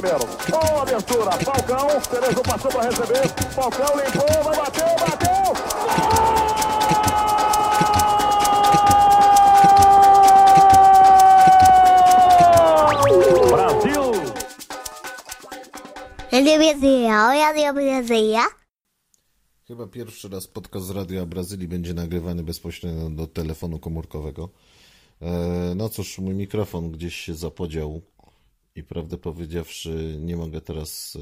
primeiro. Boa abertura, Falcão, Cerezo passou para receber, Falcão limpou, vai bater, bateu! Brasil! Radio Chyba pierwszy raz podcast z Radia Brazylii będzie nagrywany bezpośrednio do telefonu komórkowego. E, no cóż, mój mikrofon gdzieś się zapodział i prawdę powiedziawszy, nie mogę teraz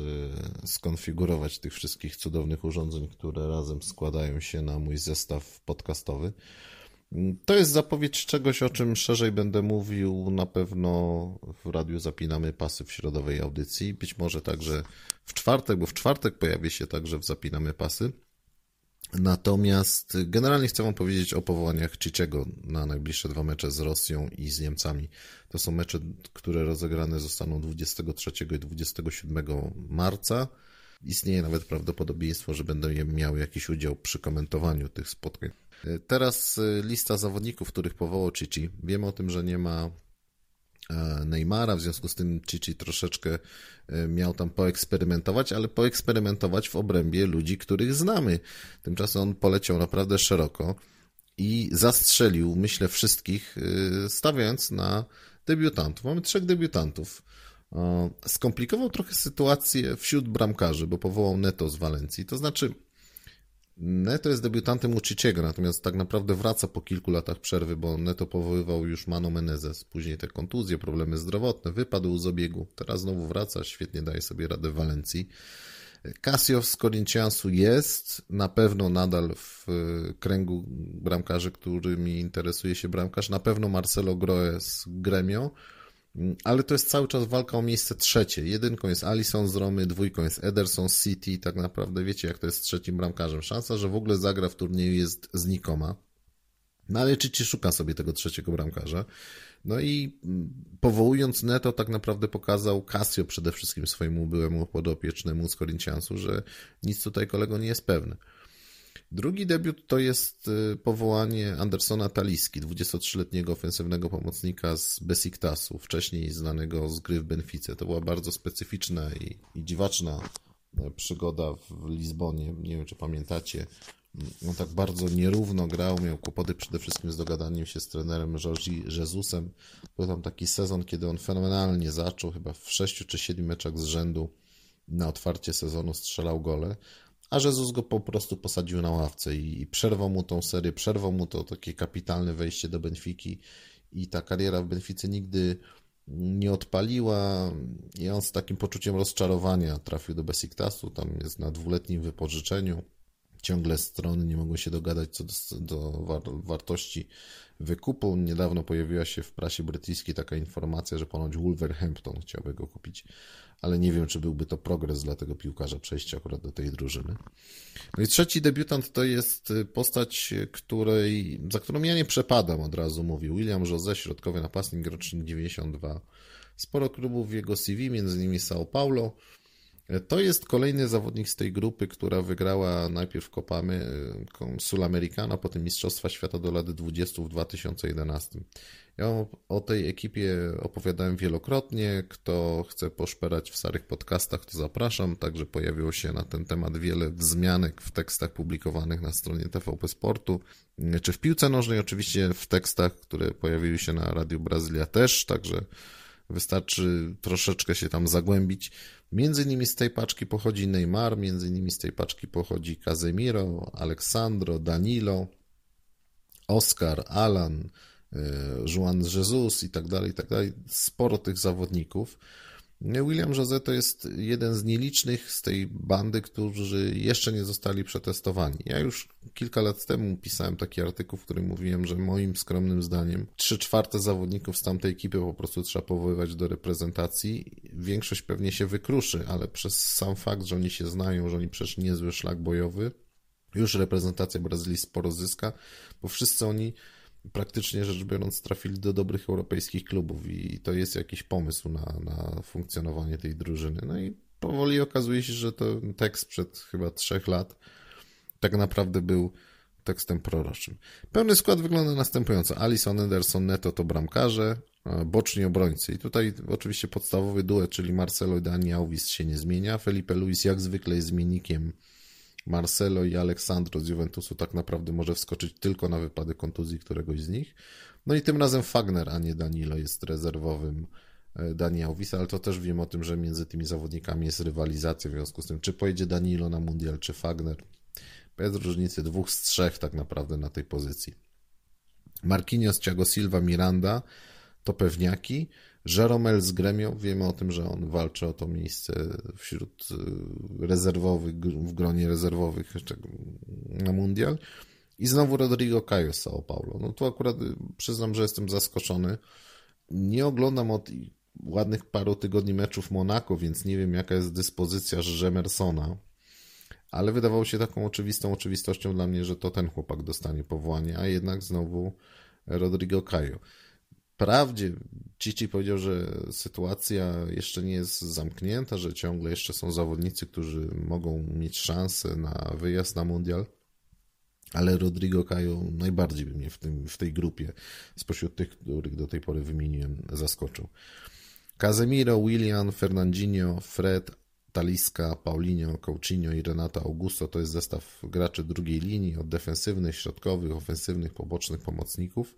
e, skonfigurować tych wszystkich cudownych urządzeń, które razem składają się na mój zestaw podcastowy. To jest zapowiedź czegoś, o czym szerzej będę mówił na pewno w radiu Zapinamy Pasy w środowej audycji. Być może także w czwartek, bo w czwartek pojawi się także w Zapinamy Pasy. Natomiast generalnie chcę Wam powiedzieć o powołaniach Ciciego na najbliższe dwa mecze z Rosją i z Niemcami. To są mecze, które rozegrane zostaną 23 i 27 marca. Istnieje nawet prawdopodobieństwo, że będę miał jakiś udział przy komentowaniu tych spotkań. Teraz lista zawodników, których powołał Cici. Wiemy o tym, że nie ma Neymara, w związku z tym Cici troszeczkę e, miał tam poeksperymentować, ale poeksperymentować w obrębie ludzi, których znamy. Tymczasem on poleciał naprawdę szeroko i zastrzelił, myślę, wszystkich, y, stawiając na debiutantów. Mamy trzech debiutantów. E, Skomplikował trochę sytuację wśród bramkarzy, bo powołał Neto z Walencji. To znaczy, Neto jest debiutantem Uciciego, natomiast tak naprawdę wraca po kilku latach przerwy, bo Neto powoływał już Mano Menezes. Później te kontuzje, problemy zdrowotne, wypadł z obiegu. Teraz znowu wraca, świetnie daje sobie radę w Walencji. Casio z Corinthiansu jest na pewno nadal w e, kręgu bramkarzy, którymi interesuje się bramkarz. Na pewno Marcelo Groe z Gremio, ale to jest cały czas walka o miejsce trzecie. Jedynką jest Alisson z Romy, dwójką jest Ederson z City. Tak naprawdę wiecie, jak to jest z trzecim bramkarzem. Szansa, że w ogóle zagra w turnieju jest znikoma. No ale Cici szuka sobie tego trzeciego bramkarza. No i mm, powołując Neto tak naprawdę pokazał Casio przede wszystkim swojemu byłemu podopiecznemu z Corinthiansu, że nic tutaj kolego nie jest pewne. Drugi debiut to jest y, powołanie Andersona Taliski, 23-letniego ofensywnego pomocnika z Besiktasu, wcześniej znanego z gry w Benfice. To była bardzo specyficzna i, i dziwaczna e, przygoda w Lizbonie. Nie wiem, czy pamiętacie. On tak bardzo nierówno grał, miał kłopoty przede wszystkim z dogadaniem się z trenerem Jorge Jezusem. Był tam taki sezon, kiedy on fenomenalnie zaczął, chyba w sześciu czy siedmiu meczach z rzędu na otwarcie sezonu strzelał gole, a Jezus go po prostu posadził na ławce i, i przerwał mu tą serię, przerwał mu to takie kapitalne wejście do Benfiki i ta kariera w Benfice nigdy nie odpaliła i on z takim poczuciem rozczarowania trafił do Besiktasu, tam jest na dwuletnim wypożyczeniu. Ciągle strony nie mogą się dogadać co do, do war, wartości wykupu. Niedawno pojawiła się w prasie brytyjskiej taka informacja, że ponoć Wolverhampton chciałby go kupić, ale nie wiem, czy byłby to progres dla tego piłkarza przejście akurat do tej drużyny. No i trzeci debiutant to jest postać, której, za którą ja nie przepadam od razu, mówił William Jose, środkowy napastnik, rocznik 92. Sporo klubów w jego CV, między innymi São Paulo. To jest kolejny zawodnik z tej grupy, która wygrała najpierw Kopamy Sulamericana, potem Mistrzostwa Świata do lat 20 w 2011. Ja o, tej ekipie opowiadałem wielokrotnie. Kto chce poszperać w starych podcastach, to zapraszam. Także pojawiło się na ten temat wiele wzmianek w tekstach publikowanych na stronie TVP Sportu, czy w piłce nożnej, oczywiście w tekstach, które pojawiły się na Radiu Brazylia też, także wystarczy troszeczkę się tam zagłębić. Między innymi z tej paczki pochodzi Neymar, między innymi z tej paczki pochodzi Casemiro, Aleksandro, Danilo, Oscar, Alan, Juan Jesus i tak dalej, i tak dalej. Sporo tych zawodników. William Jose to jest jeden z nielicznych z tej bandy, którzy jeszcze nie zostali przetestowani. Ja już kilka lat temu pisałem taki artykuł, w którym mówiłem, że moim skromnym zdaniem trzy czwarte zawodników z tamtej ekipy po prostu trzeba powoływać do reprezentacji. Większość pewnie się wykruszy, ale przez sam fakt, że oni się znają, że oni przeszli niezły szlak bojowy, już reprezentacja Brazylii sporo zyska, bo wszyscy oni praktycznie rzecz biorąc trafili do dobrych europejskich klubów i to jest jakiś pomysł na, na funkcjonowanie tej drużyny. No i powoli okazuje się, że ten tekst przed chyba trzech lat tak naprawdę był tekstem proroczym. Pełny skład wygląda następująco. Alison, Ederson, Neto to bramkarze, boczni obrońcy. I tutaj oczywiście podstawowy duet, czyli Marcelo i Dani Alves się nie zmienia. Felipe Luis jak zwykle jest zmiennikiem Marcelo i Aleksandro z Juventusu tak naprawdę może wskoczyć tylko na wypadek kontuzji któregoś z nich. No i tym razem Fagner, a nie Danilo jest rezerwowym e, Dani ale to też wiem o tym, że między tymi zawodnikami jest rywalizacja w związku z tym, czy pojedzie Danilo na mundial, czy Fagner. Bez różnicy dwóch z trzech tak naprawdę na tej pozycji. Marquinhos, Thiago Silva, Miranda to pewniaki. Jeromel z Gremio, wiemy o tym, że on walczy o to miejsce wśród y, rezerwowych, w gronie rezerwowych na mundial. I znowu Rodrigo Cayo z São Paulo. No tu akurat y, przyznam, że jestem zaskoczony. Nie oglądam od ładnych paru tygodni meczów Monako, więc nie wiem jaka jest dyspozycja Jemersona. Ale wydawało się taką oczywistą oczywistością dla mnie, że to ten chłopak dostanie powołanie, a jednak znowu Rodrigo Cayo. Wprawdzie Cici powiedział, że sytuacja jeszcze nie jest zamknięta, że ciągle jeszcze są zawodnicy, którzy mogą mieć szansę na wyjazd na mundial, ale Rodrigo Cayo najbardziej by mnie w, tym, w tej grupie spośród tych, których do tej pory wymieniłem, zaskoczył. Casemiro, William, Fernandinho, Fred, Taliska, Paulinho, Coutinho i Renato Augusto to jest zestaw graczy drugiej linii od defensywnych, środkowych, ofensywnych, pobocznych pomocników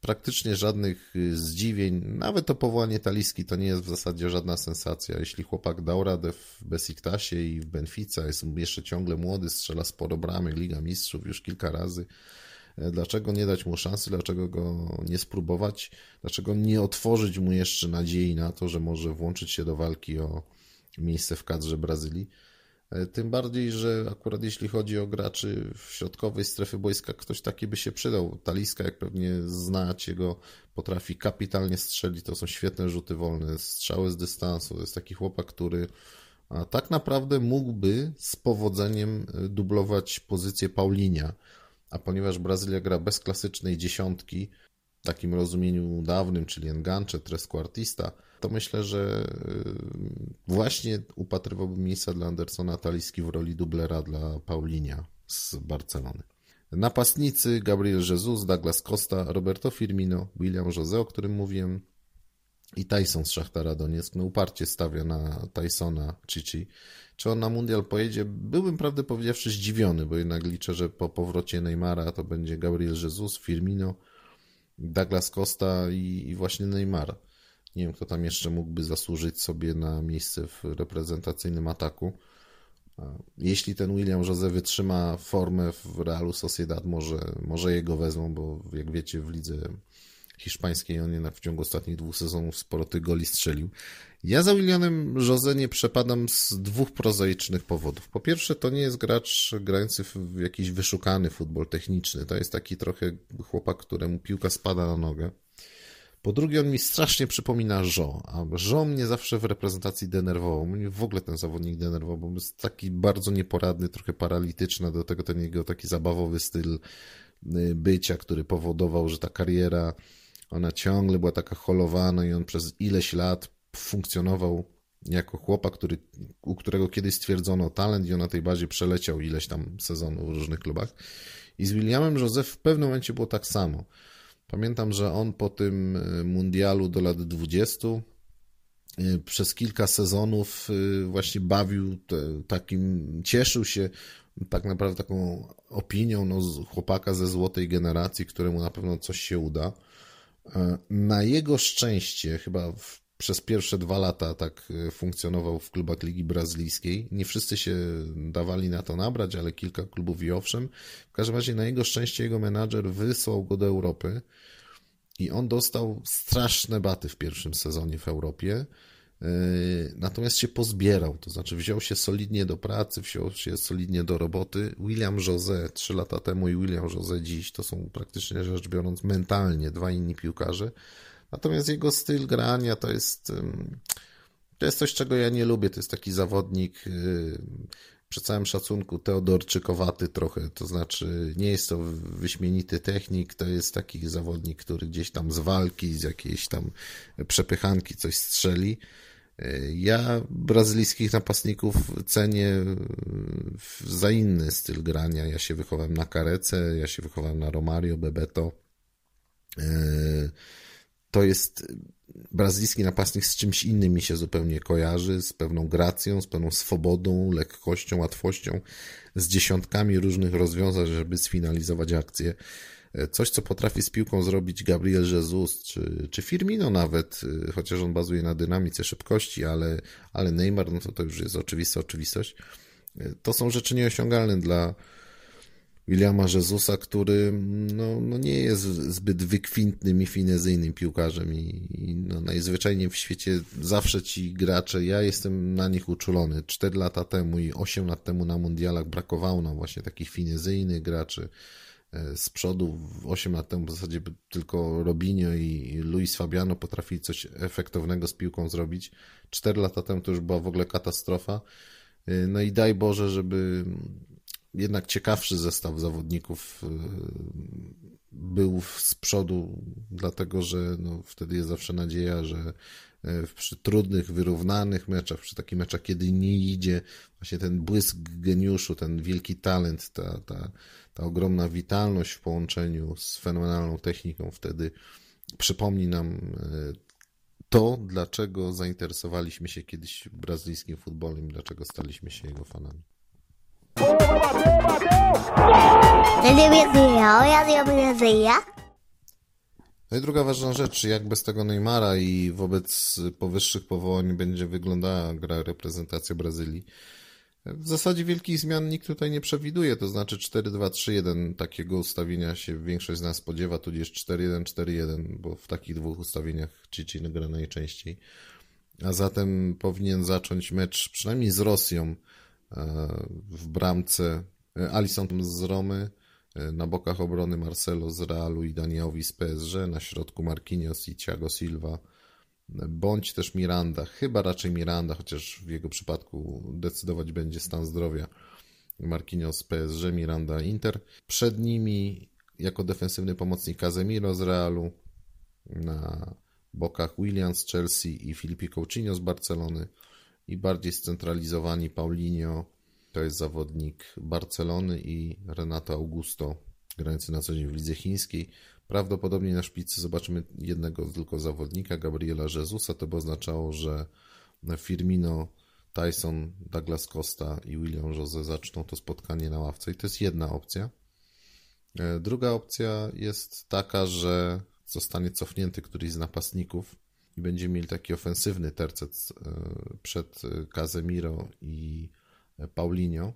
praktycznie żadnych y, zdziwień. Nawet to powołanie Taliski to nie jest w zasadzie żadna sensacja. Jeśli chłopak dał radę w Besiktasie i w Benfica, jest jeszcze ciągle młody, strzela sporo bramek, Liga Mistrzów już kilka razy. E, dlaczego nie dać mu szansy? Dlaczego go nie spróbować? Dlaczego nie otworzyć mu jeszcze nadziei na to, że może włączyć się do walki o miejsce w kadrze Brazylii? E, tym bardziej, że akurat jeśli chodzi o graczy w środkowej strefy boiska, ktoś taki by się przydał. Taliska, jak pewnie znacie go, potrafi kapitalnie strzelić. To są świetne rzuty wolne, strzały z dystansu. To jest taki chłopak, który tak naprawdę mógłby z powodzeniem e, dublować pozycję Paulinia. A ponieważ Brazylia gra bez klasycznej dziesiątki, w takim rozumieniu dawnym, czyli Enganche, Tresquartista, to myślę, że y, właśnie upatrywałbym miejsca dla Andersona Taliski w roli dublera dla Paulinia z Barcelony. Napastnicy Gabriel Jesus, Douglas Costa, Roberto Firmino, William Jose, o którym mówiłem, i Tyson z Szachtara Donieck. No uparcie stawia na Tysona Chichi. Czy on na mundial pojedzie? Byłbym prawdę powiedziawszy zdziwiony, bo jednak liczę, że po powrocie Neymara to będzie Gabriel Jesus, Firmino, Douglas Costa i, i właśnie Neymar. Nie wiem, kto tam jeszcze mógłby zasłużyć sobie na miejsce w reprezentacyjnym ataku. Jeśli ten William Jose wytrzyma formę w Realu Sociedad, może, może jego wezmą, bo jak wiecie w lidze hiszpańskiej on jednak w ciągu ostatnich dwóch sezonów sporo tych goli strzelił. Ja za Williamem Jose nie przepadam z dwóch prozaicznych powodów. Po pierwsze, to nie jest gracz grający w jakiś wyszukany futbol techniczny. To jest taki trochę chłopak, któremu piłka spada na nogę. Po drugie, on mi strasznie przypomina Jo, a Jo mnie zawsze w reprezentacji denerwował. Mnie w ogóle ten zawodnik denerwował, bo jest taki bardzo nieporadny, trochę paralityczny, do tego ten jego taki zabawowy styl y, bycia, który powodował, że ta kariera, ona ciągle była taka holowana i on przez ileś lat funkcjonował jako chłopak, który, u którego kiedyś stwierdzono talent i on na tej bazie przeleciał ileś tam sezonów w różnych klubach. I z Williamem Joseph w pewnym momencie było tak samo. Pamiętam, że on po tym e, mundialu do lat 20 e, przez kilka sezonów e, właśnie bawił takim, cieszył się tak naprawdę taką opinią no, chłopaka ze złotej generacji, któremu na pewno coś się uda. Na jego szczęście, chyba w przez pierwsze dwa lata tak e, funkcjonował w klubach Ligi Brazylijskiej. Nie wszyscy się dawali na to nabrać, ale kilka klubów i owszem. W każdym razie na jego szczęście jego menadżer wysłał go do Europy i on dostał straszne baty w pierwszym sezonie w Europie. E, natomiast się pozbierał, to znaczy wziął się solidnie do pracy, wziął się solidnie do roboty. William Jose trzy lata temu i William Jose dziś to są praktycznie rzecz biorąc mentalnie dwa inni piłkarze. Natomiast jego styl grania to jest, to jest coś, czego ja nie lubię. To jest taki zawodnik przy całym szacunku Teodorczykowaty trochę, to znaczy nie jest to wyśmienity technik, to jest taki zawodnik, który gdzieś tam z walki, z jakiejś tam przepychanki coś strzeli. Ja brazylijskich napastników cenię za inny styl grania. Ja się wychowałem na Karece, ja się wychowałem na Romario, Bebeto. To jest brazylijski napastnik z czymś innym mi się zupełnie kojarzy, z pewną gracją, z pewną swobodą, lekkością, łatwością, z dziesiątkami różnych rozwiązań, żeby sfinalizować akcję. Coś, co potrafi z piłką zrobić Gabriel Jesus, czy, czy Firmino nawet, chociaż on bazuje na dynamice szybkości, ale, ale Neymar, no to to już jest oczywista oczywistość. To są rzeczy nieosiągalne dla, Williama Jezusa, który no, no nie jest zbyt wykwintnym i finezyjnym piłkarzem i, i no, najzwyczajniej w świecie zawsze ci gracze, ja jestem na nich uczulony. Cztery lata temu i osiem lat temu na mundialach brakowało nam właśnie takich finezyjnych graczy e, z przodu. Osiem lat temu w zasadzie tylko Robinho i Luis Fabiano potrafili coś efektownego z piłką zrobić. Cztery lata temu to już była w ogóle katastrofa. E, no i daj Boże, żeby jednak ciekawszy zestaw zawodników y, był z przodu, dlatego że no, wtedy jest zawsze nadzieja, że e, przy trudnych, wyrównanych meczach, przy takich meczach, kiedy nie idzie, właśnie ten błysk geniuszu, ten wielki talent, ta, ta, ta ogromna witalność w połączeniu z fenomenalną techniką, wtedy przypomni nam e, to, dlaczego zainteresowaliśmy się kiedyś brazylijskim futbolem i dlaczego staliśmy się jego fanami. Radio Brazylia. No i druga ważna rzecz, jak bez tego Neymara i wobec powyższych powołań będzie wyglądała gra reprezentacja Brazylii. W zasadzie wielkich zmian nikt tutaj nie przewiduje, to znaczy 4-2-3-1 takiego ustawienia się większość z nas spodziewa, tudzież 4-1-4-1, bo w takich dwóch ustawieniach Cicin gra najczęściej. A zatem powinien zacząć mecz przynajmniej z Rosją w bramce e, Alisson z Romy, e, na bokach obrony Marcelo z Realu i Daniowi z PSG, na środku Marquinhos i Thiago Silva, bądź też Miranda, chyba raczej Miranda, chociaż w jego przypadku decydować będzie stan zdrowia. Marquinhos PSG, Miranda Inter. Przed nimi jako defensywny pomocnik Casemiro z Realu, na bokach Williams z Chelsea i Filipe Coutinho z Barcelony i bardziej scentralizowani Paulinho, to jest zawodnik Barcelony i Renato Augusto, grający na co dzień w lidze chińskiej. Prawdopodobnie na szpicy zobaczymy jednego tylko zawodnika, Gabriela Jezusa. To by oznaczało, że Firmino, Tyson, Douglas Costa i William Jose zaczną to spotkanie na ławce. I to jest jedna opcja. E, druga opcja jest taka, że zostanie cofnięty któryś z napastników i będziemy mieli taki ofensywny tercet e, przed Casemiro i Paulinho.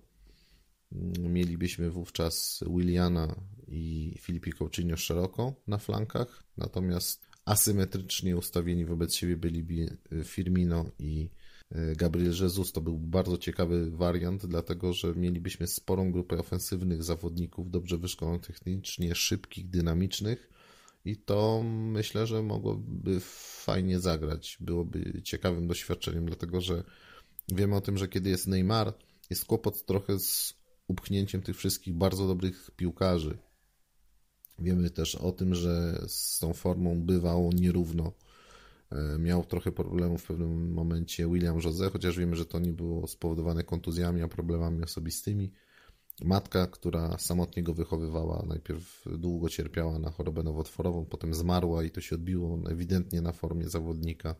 Mielibyśmy wówczas Williana i Filipe Coutinho szeroko na flankach, natomiast asymetrycznie ustawieni wobec siebie byliby Firmino i e, Gabriel Jesus. To był bardzo ciekawy wariant, dlatego że mielibyśmy sporą grupę ofensywnych zawodników, dobrze wyszkolonych technicznie, szybkich, dynamicznych, i to myślę, że mogłoby fajnie zagrać. Byłoby ciekawym doświadczeniem, dlatego że wiemy o tym, że kiedy jest Neymar, jest kłopot trochę z upchnięciem tych wszystkich bardzo dobrych piłkarzy. Wiemy też o tym, że z tą formą bywało nierówno. E, miał trochę problemów w pewnym momencie William Jose, chociaż wiemy, że to nie było spowodowane kontuzjami, a problemami osobistymi. Matka, która samotnie go wychowywała, najpierw długo cierpiała na chorobę nowotworową, potem zmarła i to się odbiło ewidentnie na formie zawodnika.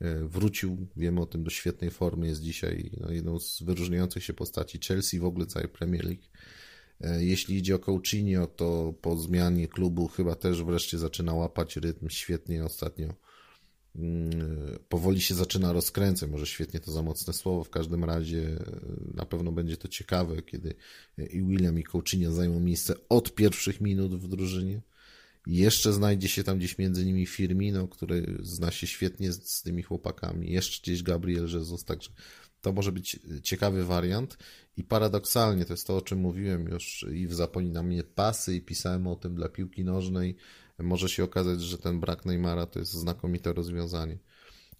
E, wrócił, wiemy o tym, do świetnej formy, jest dzisiaj no, jedną z wyróżniających się postaci Chelsea, w ogóle całej Premier League. E, jeśli idzie o Coutinho, to po zmianie klubu chyba też wreszcie zaczyna łapać rytm świetnie ostatnio powoli się zaczyna rozkręcać. Może świetnie to za mocne słowo. W każdym razie e, na pewno będzie to ciekawe, kiedy i William i Coutinho zajmą miejsce od pierwszych minut w drużynie. Jeszcze znajdzie się tam gdzieś między nimi Firmino, który zna się świetnie z, z tymi chłopakami. Jeszcze gdzieś Gabriel Jesus, także to może być ciekawy wariant. I paradoksalnie, to jest to, o czym mówiłem już i w Zapomina mnie pasy i pisałem o tym dla piłki nożnej, może się okazać, że ten brak Neymara to jest znakomite rozwiązanie.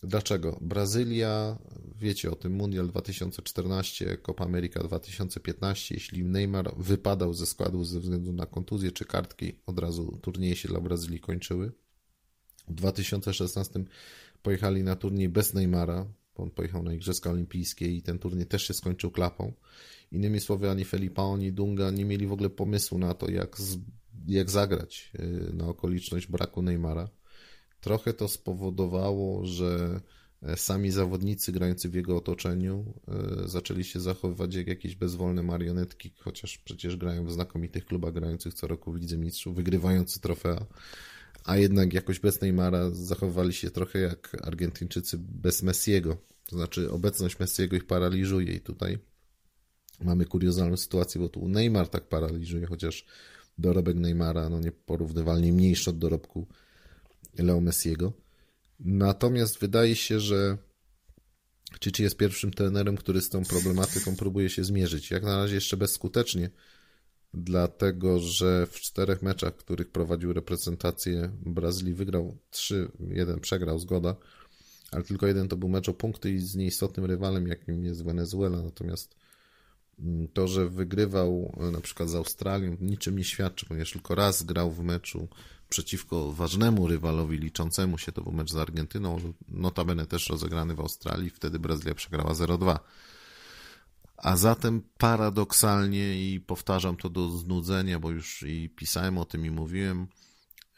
Dlaczego? Brazylia, wiecie o tym, Mundial 2014, Copa America 2015, jeśli Neymar wypadał ze składu ze względu na kontuzję czy kartki, od razu turnieje się dla Brazylii kończyły. W 2016 pojechali na turniej bez Neymara, on pojechał na Igrzyska Olimpijskie i ten turniej też się skończył klapą. Innymi słowy, ani Felipe, ani Dunga nie mieli w ogóle pomysłu na to, jak, z, jak zagrać y, na okoliczność braku Neymara. Trochę to spowodowało, że e, sami zawodnicy grający w jego otoczeniu e, zaczęli się zachowywać jak jakieś bezwolne marionetki, chociaż przecież grają w znakomitych klubach grających co roku w Lidze Mistrzów, wygrywający trofea, a jednak jakoś bez Neymara zachowywali się trochę jak Argentyńczycy bez Messiego. To znaczy obecność Messiego ich paraliżuje i tutaj mamy kuriozalną sytuację, bo tu Neymar tak paraliżuje, chociaż dorobek Neymara no nieporównywalnie mniejszy od dorobku Leo Messiego. Natomiast wydaje się, że Cici jest pierwszym trenerem, który z tą problematyką próbuje się zmierzyć. Jak na razie jeszcze bezskutecznie, dlatego że w czterech meczach, których prowadził reprezentację Brazylii, wygrał 3, jeden przegrał, zgoda, ale tylko jeden to był mecz o punkty i z nieistotnym rywalem, jakim jest Wenezuela. Natomiast to, że wygrywał e, na przykład z Australią, niczym nie świadczy, ponieważ tylko raz grał w meczu przeciwko ważnemu rywalowi liczącemu się, to był mecz z Argentyną, notabene też rozegrany w Australii, wtedy Brazylia przegrała 0-2. A zatem paradoksalnie, i powtarzam to do znudzenia, bo już i pisałem o tym i mówiłem,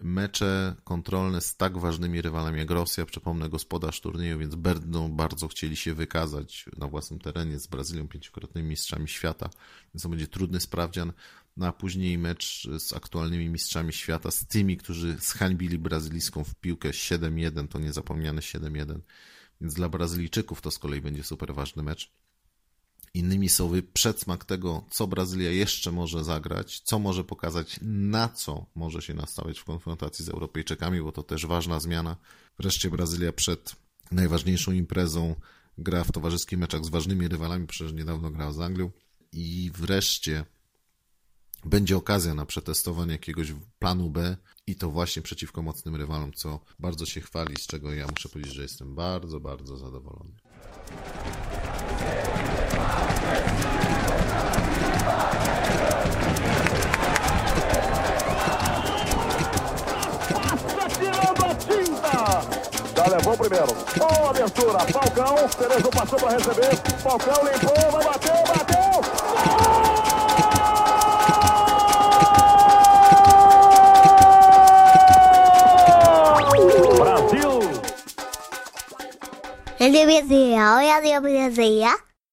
mecze kontrolne z tak ważnymi rywalami jak Rosja, przypomnę gospodarz turnieju, więc będą bardzo chcieli się wykazać na własnym terenie z Brazylią, pięciokrotnymi mistrzami świata, więc to będzie trudny sprawdzian, no a później mecz z aktualnymi mistrzami świata, z tymi, którzy zhańbili brazylijską w piłkę 7-1, to niezapomniane 7-1, więc dla Brazylijczyków to z kolei będzie super ważny mecz. Innymi słowy, przedsmak tego, co Brazylia jeszcze może zagrać, co może pokazać, na co może się nastawiać w konfrontacji z Europejczykami, bo to też ważna zmiana. Wreszcie Brazylia przed najważniejszą imprezą gra w towarzyskich meczach z ważnymi rywalami, przecież niedawno grała z Anglią. I wreszcie będzie okazja na przetestowanie jakiegoś planu B i to właśnie przeciwko mocnym rywalom, co bardzo się chwali, z czego ja muszę powiedzieć, że jestem bardzo, bardzo zadowolony. Levou o primeiro. Boa abertura. Falcão. Cerezo passou para receber. Falcão limpou. Vai bater. Bateu. Gol! Brasil! Radio Brasil, Radio Brasil.